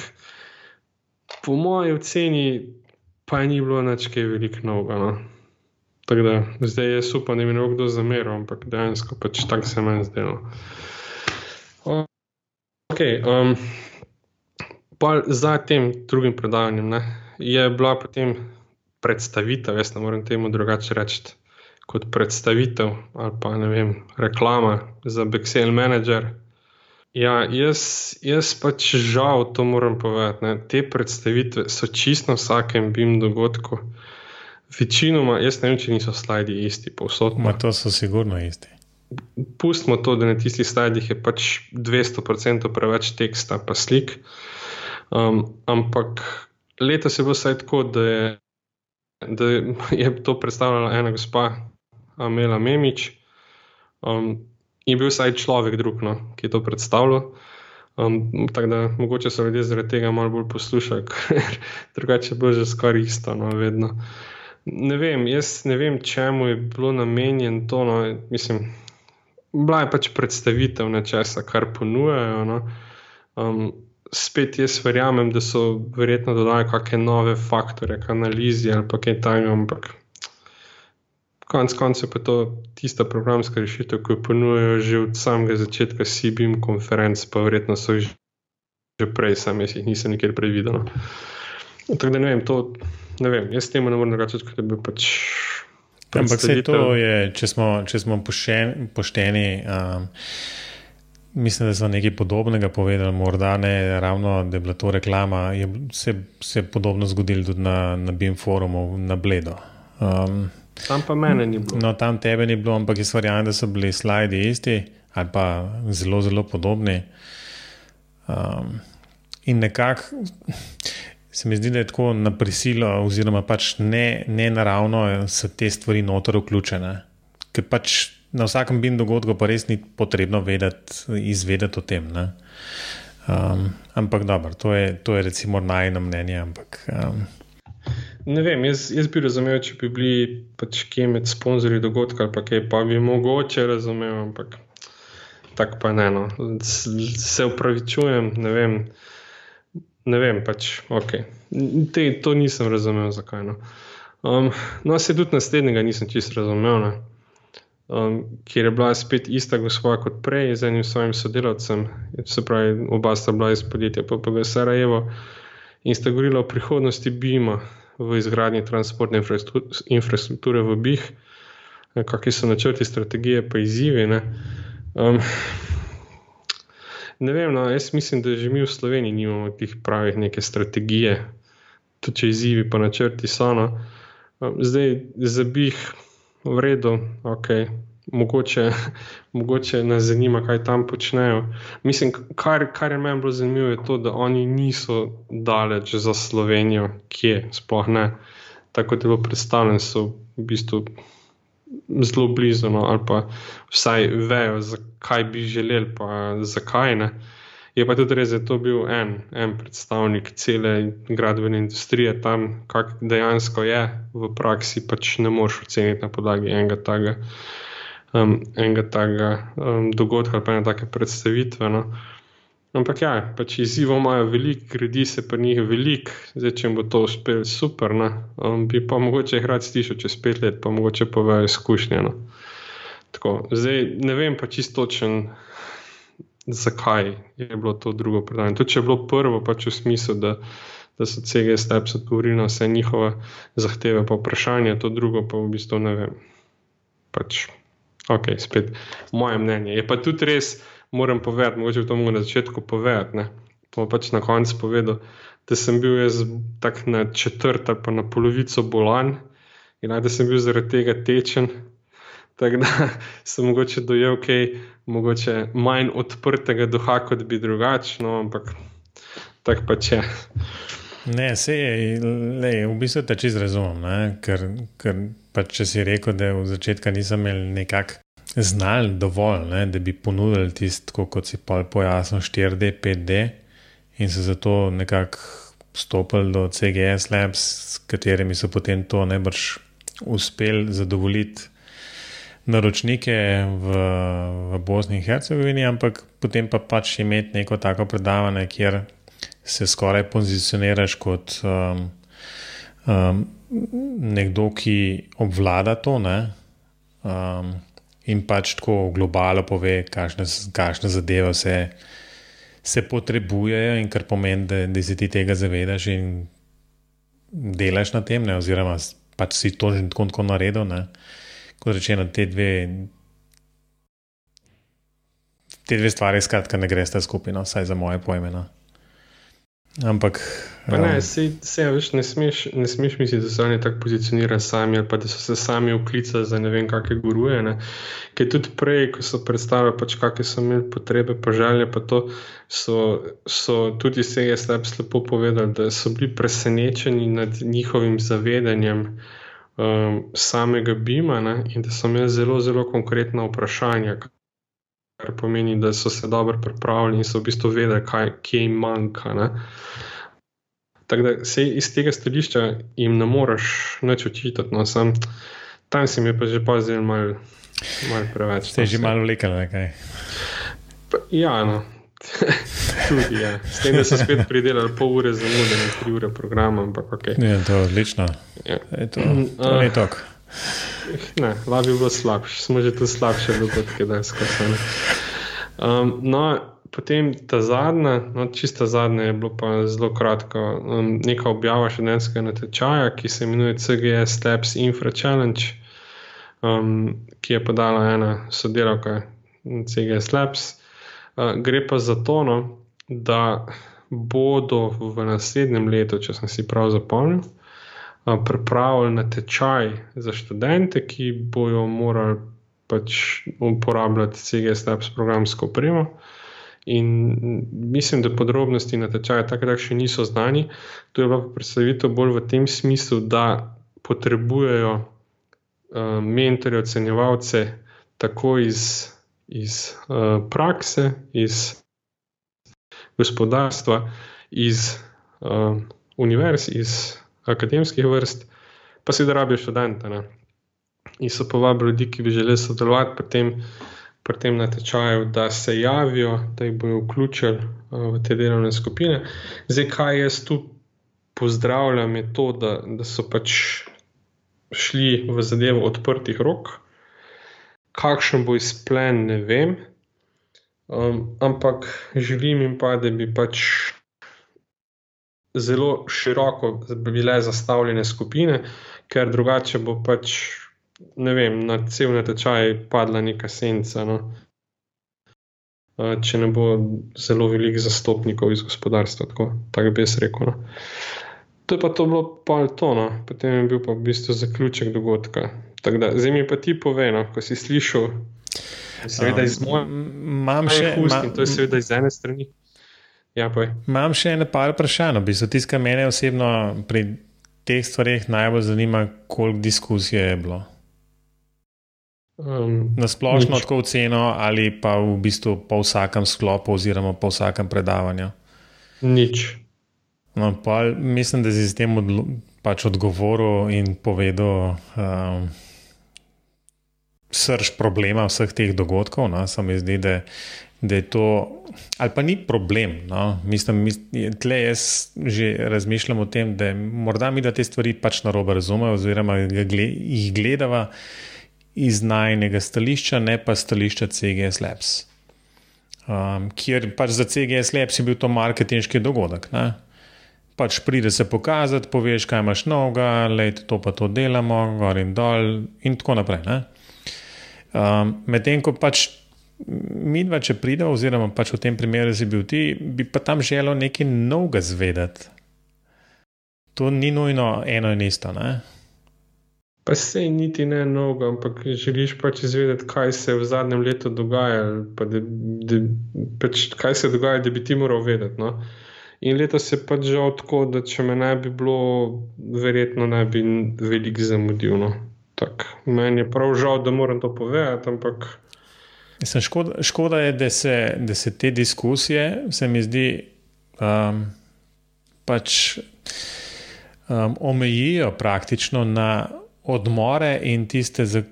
po moji oceni pa ni bilo nič kaj veliko novega. No. Tako da zdaj je super, da mi ne bo kdo zameril, ampak dejansko pač tako se meni zdelo. Okay, um, za tem drugim predavanjem ne, je bila potem predstavitev, jaz ne morem temu drugače reči kot predstavitev ali pa ne vem, reklama za Bexel Manager. Ja, jaz, jaz pač žal to moram povedati. Ne. Te predstavitve so čisto na vsakem BIM dogodku. Večinoma, jaz ne vem, če niso slidi isti, povsod. Ma to so sigurno isti. Pustimo to, da na tistih slidih je pač 200% preveč teksta, pa slik. Um, ampak leta se bo vsaj tako, da je, da je to predstavljala ena gospa, Amela Memič, um, in bil vsaj človek drug, no, ki je to predstavljal. Um, tako da mogoče so ljudje zaradi tega malo bolj poslušali, <laughs> ker drugače bo že skoraj isto, no, vedno. Ne vem, jaz ne vem, čemu je bilo namenjen to. No, mislim, bila je pač predstavitev nečesa, kar ponujajo. No. Um, spet jaz verjamem, da so verjetno dodali kakšne nove faktore, analizi ali pa kaj takega, ampak konec koncev pa je to tista programska rešitev, ki jo ponujajo že od samega začetka CBM konferenc, pa verjetno so že, že prej, sam jih nisem nikjer predvidel. Tako da ne vem, to ne vem, jaz temu ne morem reči, da bi pač. Ampak se to je, če smo, če smo pošteni. pošteni um, Mislim, da so nekaj podobnega povedali, morda ne ravno, da je bila to reklama. Je se je podobno zgodilo tudi na, na BIM forumu, na Bledo. Um, tam pa mene ni bilo. No, tam tebe ni bilo, ampak jaz verjamem, da so bili slidi isti ali pa zelo, zelo podobni. Um, in nekako se mi zdi, da je tako na prisilo, oziroma pač ne, ne naravno, so te stvari notor vključene. Ker pač na vsakem bin dogodku pa res ni potrebno vedeti, izvedeti o tem. Um, ampak dobro, to je, to je recimo najno mnenje. Ampak, um, Ne vem, jaz, jaz bi razumel, če bi bili pač kje med sponzorji dogodka pa kaj, pa bi mogoče razumel, ampak tako pa ne. No. Se upravičujem, ne vem, ne vem, pač ok. Te, to nisem razumel, zakaj. No, um, no se tudi naslednjega nisem čisto razumel. Um, ker je bila spet ista gospa kot prej z enim svojim sodelavcem, se pravi, oba sta bila iz podjetja PPG Sarajevo in sta govorila o prihodnosti BIM-a v izgradnji transportne infrastrukture v BIH, kakšni so načrti, strategije, pa izzivi. Ne, um, ne vem, no, jaz mislim, da že mi v Sloveniji nimamo teh pravih neke strategije, tudi če izzivi pa načrti so. No. Um, zdaj, za BIH v redu, ok, mogoče, <laughs> mogoče nas zanima, kaj tam počnejo. Mislim, kar, kar je meni bolj zanimivo, je to, da oni niso daleč za Slovenijo, kje sploh ne. Tako kot je bilo predstavljeno, so v bistvu zelo blizu, no, ali pa vsaj vejo, zakaj bi želeli, pa zakaj ne. Je pa tudi res, da je to bil en, en predstavnik cele gradbene industrije tam, kak dejansko je v praksi, pač ne moreš oceniti na podlagi enega takega um, enega takega um, dogodka ali pa ene take predstavitve. No. Ampak ja, pač izzivov imajo veliko, gradi se pa njih veliko, zdaj če bo to uspelo, super. Um, bi pa mogoče jih rad slišal čez pet let, pa mogoče povejo izkušnje. No. Tako, zdaj ne vem pa čistočen, zakaj je bilo to drugo predanje. Tudi če je bilo prvo, pač v smislu, da, da so CGS Steps odgovorili na vse njihove zahteve, pa vprašanje, to drugo pa v bistvu ne vem. Pač Ok, spet moje mnenje. Je pa tudi res, moram povedati, mogoče to moram na začetku povedati. Ne? Pa pač na koncu povedal, da sem bil jaz tak na četrt ali pa na polovico bolan in da sem bil zaradi tega tečen. Tako da <laughs> sem mogoče dojel kaj, mogoče manj odprtega duha, kot bi drugače, no, ampak tako pač je. Ne, se je, le, v bistvu te čez razumem, ker, ker pa če si rekel, da v začetku nisem imel nekako znal dovolj, ne, da bi ponudili tisto, kot si pol pojasnil, 4D, 5D in se zato nekako stopili do CGS Labs, s katerimi so potem to najbrž uspeli zadovoljiti naročnike v, v Bosni in Hercegovini, ampak potem pa pač imeti neko tako predavanje, kjer se skoraj pozicioniraš kot um, um, nekdo, ki obvlada to. Um, in pač tako v globalu pove, kakšne zadeve se, se potrebujejo, in kar pomeni, da, da si ti tega zavedaš in delaš na tem, ne? oziroma pač si to že tako, tako naredil. Ne? Kot rečeno, te dve. Te dve stvari, skratka, ne greš ta skupina, vsaj za moje pojme. No. Ampak. Pa ne, um, se, se, veš, ne, smeš, ne smeš misliti, da so oni tako pozicionirani sami ali pa da so se sami uklicali za ne vem, kakšne guruje. Ne. Ker tudi prej, ko so predstavili, pač, kakšne so imeli potrebe, pa želje, pa to so, so tudi vse jaz lepo povedali, da so bili presenečeni nad njihovim zavedanjem um, samega Bima ne, in da so imeli zelo, zelo konkretna vprašanja kar pomeni, da so se dobro pripravili in so v bistvu vedeli, kaj jim manjka. Tako da se iz tega stališča jim ne moreš več očitati. No, sam, tam se mi pa že pozzel malo mal preveč. Ste no, že malo vlekel, kaj? Ja, no. <laughs> Tudi, ja. S tem, da so spet pridelali pol ure za mude, ne tri ure programa. Ampak, okay. Je to odlično. Ja. Je to, to uh, ni tok. Ne, lahko bi bilo slabše, smo že tu slabše dogodke, da je skoro. Um, no, potem ta zadnja, no, čista zadnja je bilo pa zelo kratko. Um, neka objava študentskega natečaja, ki se imenuje CGS Steps Infra Challenge, um, ki je podala ena sodelavka CGS Labs. Uh, gre pa za to, no, da bodo v naslednjem letu, če sem si prav zapomnil pripravili na tečaj za študente, ki bojo morali pač uporabljati CGS Labs programsko opremo. In mislim, da podrobnosti na tečaju tako da še niso znani. To je pa predstavitev bolj v tem smislu, da potrebujejo uh, mentorje, ocenjevalce tako iz, iz uh, prakse, iz gospodarstva, iz uh, univerz, iz akademskih vrst, pa si da rabijo študente. Ne? In so povabili ljudi, ki bi želeli sodelovati pri tem, pri tem natečaju, da se javijo, da jih bodo vključili uh, v te delovne skupine. Zdaj, kaj jaz tu pozdravljam, je to, da, da so pač šli v zadevo odprtih rok. Kakšen bo izplen, ne vem. Um, ampak želim jim pa, da bi pač zelo široko bile zastavljene skupine, ker drugače bo pač, ne vem, na cel natečaj padla neka senca. No? Če ne bo zelo velik zastopnikov iz gospodarstva, tako, tako bi jaz rekel. No? To je pa to bilo pol tono, potem je bil pa v bistvu zaključek dogodka. Zdaj mi pa ti povej, no, ko si slišal, seveda iz moje, imam še ust, to je seveda iz ene strani. Ja, imam še ene par vprašanj, bi se tiskal mene osebno pri teh stvarih najbolj zanima, koliko diskusije je bilo. Um, Na splošno tako oceno ali pa v bistvu po vsakem sklopu oziroma po vsakem predavanju. Nič. No, pa, mislim, da si s tem odlo, pač odgovoril in povedal um, srč problema vseh teh dogodkov. No, se mi zdi, da, da je to, ali pa ni problem. No, mislim, da jaz že razmišljam o tem, da morda mi da te stvari pač na robe razumejo, oziroma jih gledava iz najnega stališča, ne pa stališča CGS Labs. Um, kjer pač za CGS Labs je bil to marketinški dogodek. Ne? pač pride se pokazati, poveš, kaj imaš novega, lej to pa to delamo, gor in dol, in tako naprej. Um, Medtem ko pač mi dva, če pride, oziroma pač v tem primeru si bil ti, bi pa tam želel nekaj novega zvedeti. To ni nujno eno in isto. Ne? Pa se niti ne mnogo, ampak želiš pač izvedeti, kaj se je v zadnjem letu dogajalo, pa da, da, pač, kaj se dogaja, da bi ti moral vedeti. No? In letos je pač žal tako, da če me ne bi bilo, verjetno ne bi veliko zamudil. No. Meni je prav žal, da moram to povedati, ampak. Mislim, škoda, škoda je, da se, da se te diskusije, se mi zdi, um, pač um, omejijo praktično na odmore in tiste, za,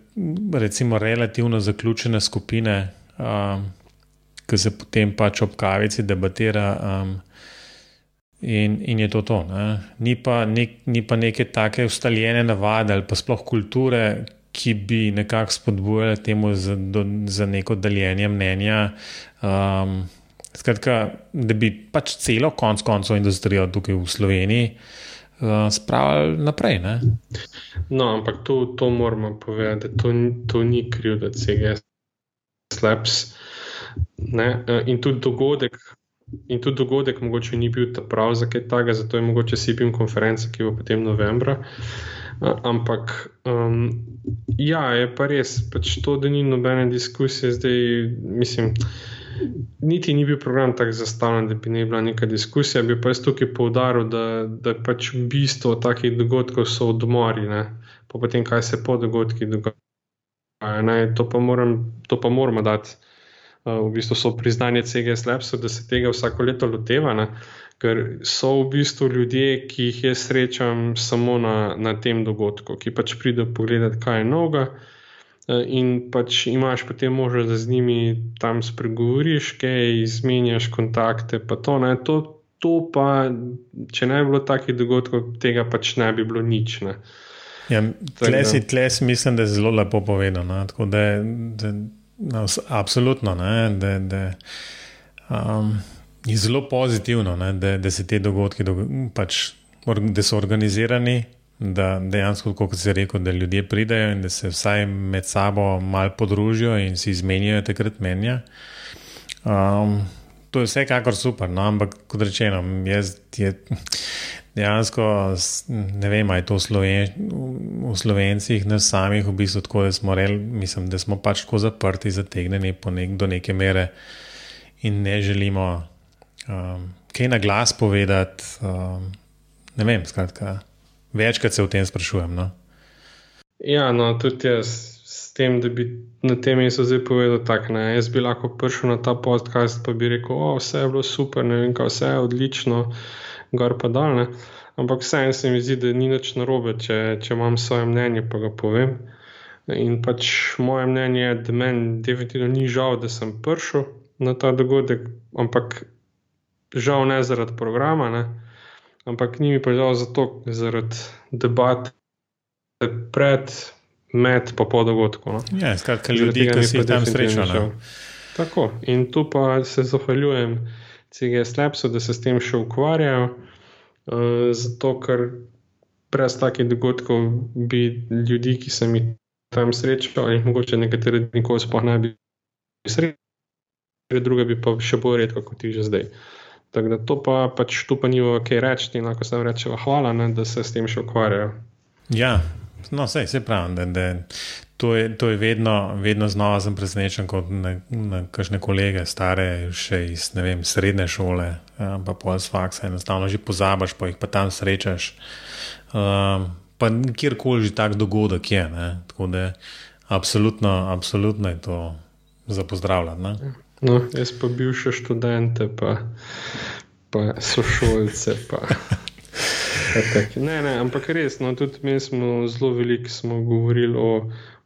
recimo, relativno zaključene skupine, um, ki se potem pač ob kavici debatira. Um, In, in je to to. Ne? Ni, pa nek, ni pa neke take ustaljene navade ali pa sploh kulture, ki bi nekako spodbujale temu za, do, za neko deljenje mnenja. Um, skratka, da bi pač celo konc koncev industrijo tukaj v Sloveniji uh, spravili naprej. Ne? No, ampak to, to moramo povedati, da to, to ni kriv, da se je slabs. In tudi dogodek, in tudi dogodek mogoče ni bil ta prav za kaj takega, zato je mogoče SIPIM konferenca, ki bo potem novembra. Ampak, um, ja, je pa res, pač to, da ni nobene diskusije, zdaj mislim. Niti ni bil program tako zastavljen, da bi ne bila neka diskusija. Bi pa jaz tukaj poudaril, da, da pač bistvo takih dogodkov so odmori, ne? pa potem, kaj se po dogodkih dogaja. To pa, moram, to pa moramo dati v bistvu so priznanje CGS Labs, da se tega vsako leto loteva, ne? Ker so v bistvu ljudje, ki jih jaz srečam samo na, na tem dogodku, ki pač pridejo pogledati, kaj je noga. In pač imaš potem možnost, da z njimi tam spregovoriš, kaj izmenjaš kontakte. To, to, to pa, če ne bi bilo takih dogodkov, tega pač ne bi bilo nič. Ne. Ja, tle si, tle si mislim, da je zelo lepo povedano. Da, da, No, absolutno. Ne, da, da, um, je zelo pozitivno, ne, da, da se te dogodki pač, da so organizirani, da dejansko, kot se je rekel, da ljudje pridejo in da se vsaj med sabo malo podružijo in si izmenjajo takrat mnenja. Um, to je vsekakor super, no, ampak kot rečeno, jaz je dejansko ne vem, ali je to Sloven, v Slovencih, ne samih, v bistvu tako, da smo, rel, mislim, da smo pač tako zaprti, zategnjeni nek, do neke mere in ne želimo um, kaj na glas povedati. Um, ne vem, skratka, večkrat se o tem sprašujem. No? Ja, no, tudi jaz s tem, da bi na tem mestu zdaj povedal tako. Jaz bi lahko prišel na ta podcast, pa bi rekel, da vse je bilo super, ne vem, kaj vse je odlično, gor pa dal. Ampak vseeno se mi zdi, da ni nič narobe, če, če imam svoje mnenje, pa ga povem. In pač moje mnenje je, da meni definitivno ni žal, da sem prišel na ta dogodek, ampak žal ne zaradi programa, ne? ampak ni mi pa žal zato, zaradi debat pred, med pa po dogodku. No? Ja, skratka, ljudi, ki si tam srečali. Tako, in tu pa se zahvaljujem CGS Labsu, da se s tem še ukvarjajo, uh, zato ker brez takih dogodkov bi ljudi, ki sem jih tam srečal, ali mogoče nekatere nikoli sploh ne bi srečal, druge bi pa še bolj redko kot ti že zdaj. Tako da to pa pač tu pa ni kaj reči, in lahko sem rečel, hvala, ne, da se s tem še ukvarjajo. Ja, no, vse se pravi, da, da to, je, to je vedno, vedno znova sem presenečen kot na, na kakšne kolege, stare še iz vem, srednje šole, ja, pa pol z faksa, enostavno že pozabaš, pa jih pa tam srečaš. Um, pa kjerkoli že tak dogodek je. Ne? Tako da absolutno, absolutno je to za pozdravljati. No, jaz pa bil še študente, pa, pa sošolce. Pa. Ne, ne, ampak res, no, tudi mi smo zelo veliko govorili o,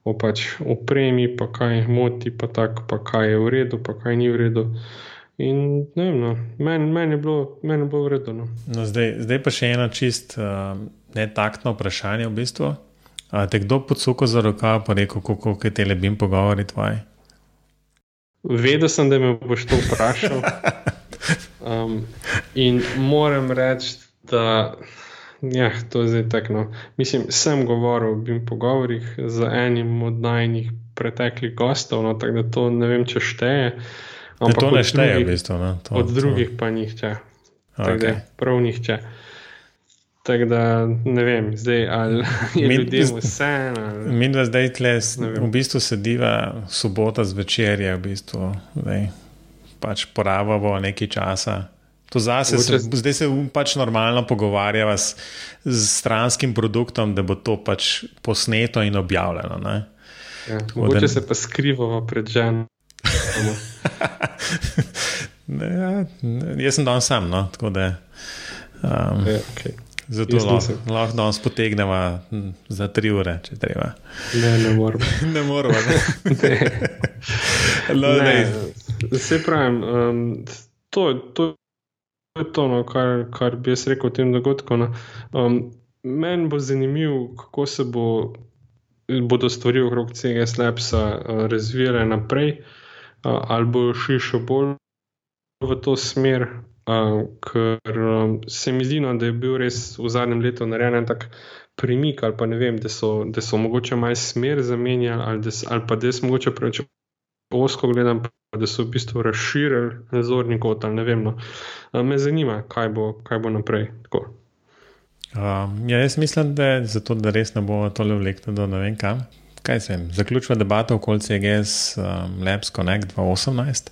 o pač opremi, pa kaj jih moti, pa, tak, pa kaj je v redu, pa kaj ni v redu. In ne vem, no, meni men je, men je bilo v redu. No. No, zdaj, zdaj pa še ena čist. Uh netaktno vprašanje, v bistvu. A te kdo podsuko za rokav, pa rekel, kako je te lebim pogovori tvoji? Vedel sem, da me boš to vprašal. <laughs> Um, in moram reči, da ja, to je zdaj tako. Mislim, sem govoril v pogovorih z enim od najnih preteklih gostov, no, tako da to ne vem, če šteje. Ampak to ne šteje, v bistvu. No, to, od drugih to. pa nihče. Okay. Prav nihče. Tako da ne vem, zdaj ali <laughs> je Min, ljudem vse. Mi dva zdaj tle, v bistvu sediva sobota zvečer, je v bistvu zdaj, pač porabimo nekaj časa. Zase, se, zdaj se pač normalno pogovarjava s, s stranskim produktom, da bo to pač posneto in objavljeno. Ja, mogoče da... se pa skrivamo pred ženom. <laughs> ja, jaz sem dan sam, no, tako da. Um, ja, okay. Zato lahko, lahko danes potegnemo za tri ure, če treba. Ne, ne moramo. <laughs> ne moramo. Se pravi, um, to, to je to, no, kar, kar bi jaz rekel o tem dogodku. No. Um, Meni bo zanimivo, kako se bo, bodo stvari okrog tega slepsa uh, razvijale naprej, uh, ali bo šli še bolj v to smer, Uh, ker um, se mi zdi, no, da je bil res v zadnjem letu narejen tak premik, ali pa ne vem, da so, da so mogoče malo smer zamenjali, ali, des, ali pa da so mogoče preveč osko gledam, da so v bistvu razširili nadzorni kot ali ne vem. No. Uh, me zanima, kaj bo, kaj bo naprej. Um, ja, jaz mislim, da je zato, da res ne bo tole vleklo do ne vem kam. Kaj se jim? Zaključuje debato okoli CGS um, Labs Connect 2018.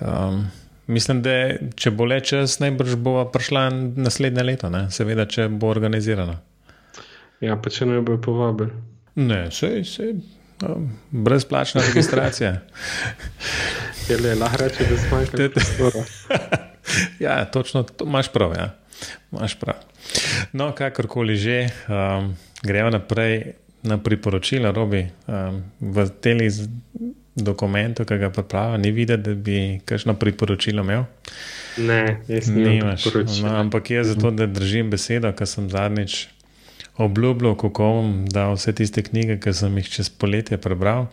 Um, Mislim, da če bo le čas, najbrž bo prišla naslednje leto, ne? seveda, če bo organizirana. Ja, pa če ne bo povabili. Ne, vse je no, brezplačna <laughs> registracija. je le lahko reči, da smo nekaj prostora. ja, točno, to imaš prav. Ja. Imaš prav. No, kakorkoli že, um, gremo naprej na priporočila, robi um, v teli dokumentu, ki ga pripravlja, ni videti, da bi kakšno priporočilo imel. Ne, jaz nimaš. No, ampak je zato, da držim besedo, ker sem zadnjič obljubljal, kako bom dal vse tiste knjige, ki sem jih čez poletje prebral.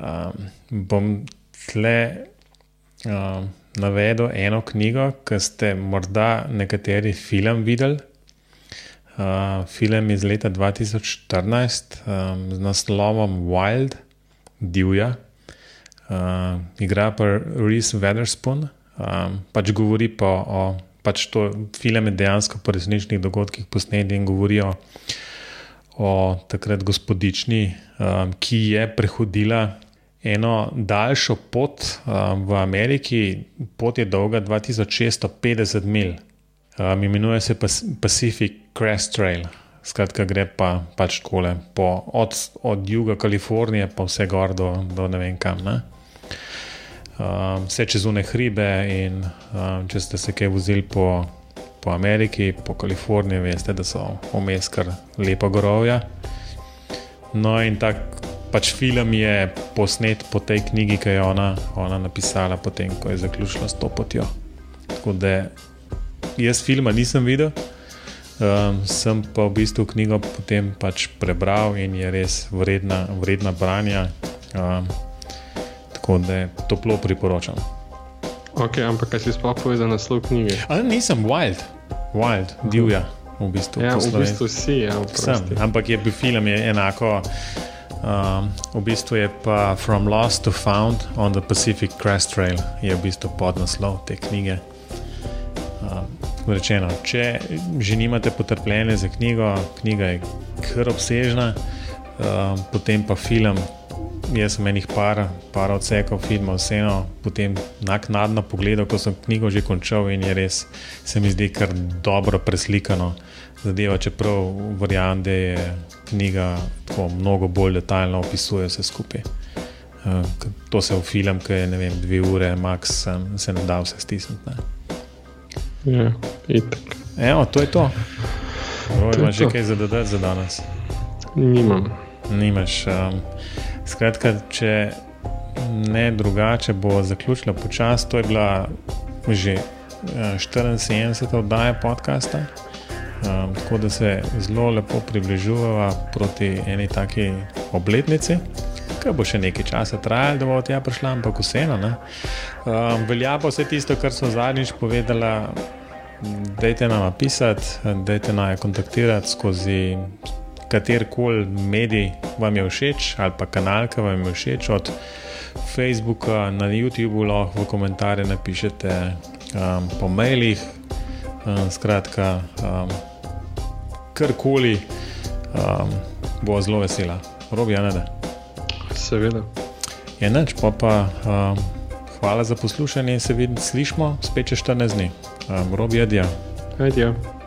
Um, bom tle um, navedel eno knjigo, ki ste morda nekateri film videli. Uh, film iz leta 2014 um, z naslovom Wild divja. Uh, igra pa Reese Weatherspoon, um, pač govori pa o pač to filme dejansko po resničnih dogodkih posneti in govorijo o takrat gospodični, um, ki je prehodila eno daljšo pot um, v Ameriki, pot je dolga 2650 mil, um, imenuje se Pacific Crest Trail. Skratka, gre pa pač takole, od, od juga Kalifornije pa vse gor do, do ne vem kam. Ne? Um, vse čez une hribe, in um, če ste se kaj vozili po, po Ameriki, po Kaliforniji, veste, da so vmes kar lepa gorovja. No, in tak pač film je posnet po tej knjigi, ki je ona, ona napisala, potem ko je zaključila s to potjo. Tako da jaz filma nisem videl. Um, sem pa v bistvu knjigo potem pač prebral in je res vredna, vredna branja. Um, tako da toplo priporočam. Ok, ampak kaj si sploh povedal na naslov knjige? Ali nisem wild, wild, divja. V bistvu, ja, v bistvu si, ja, sem, ampak je bil film je enako. Um, v bistvu je pa From Lost to Found on the Pacific Crest Trail, je v bistvu podnaslov te knjige rečeno, če že nimate potrpljenja za knjigo, knjiga je kar obsežna, uh, potem pa film. Jaz sem enih par, par odsekov filma, vseeno, potem naknadno pogledal, ko sem knjigo že končal in je res, se mi zdi, kar dobro preslikano. Zadeva, čeprav verjamem, da je knjiga tako mnogo bolj detaljno opisuje vse skupaj. Uh, to se v film, ki je ne vem, dve ure, max, se ne da vse stisniti. Ja, Evo, to je to. Imaš že kaj za dodati za danes? Nimam. Nimaš. Um, skratka, če ne drugače, bo zaključila počasi. To je bila že 74. Uh, oddaja podcasta. Um, tako da se zelo lepo približujeva proti eni taki obletnici ki bo še nekaj časa trajalo, da bo tega prišla, ampak vseeno. Um, velja pa vse tisto, kar so zadnjič povedala. Dajte nam napisati, dajte nam kontaktirati skozi katerkoli medij vam je všeč ali pa kanal, ki vam je všeč. Od Facebooka na YouTubu lahko v komentarje napišete, um, po mailih, um, skratka, um, karkoli um, bo zelo vesela. Robi, ja, ne da. Seveda. Enač, pa pa um, hvala za poslušanje in se vidimo, slišmo spet čez 14 dni. Um, Robi, adijo. Adijo.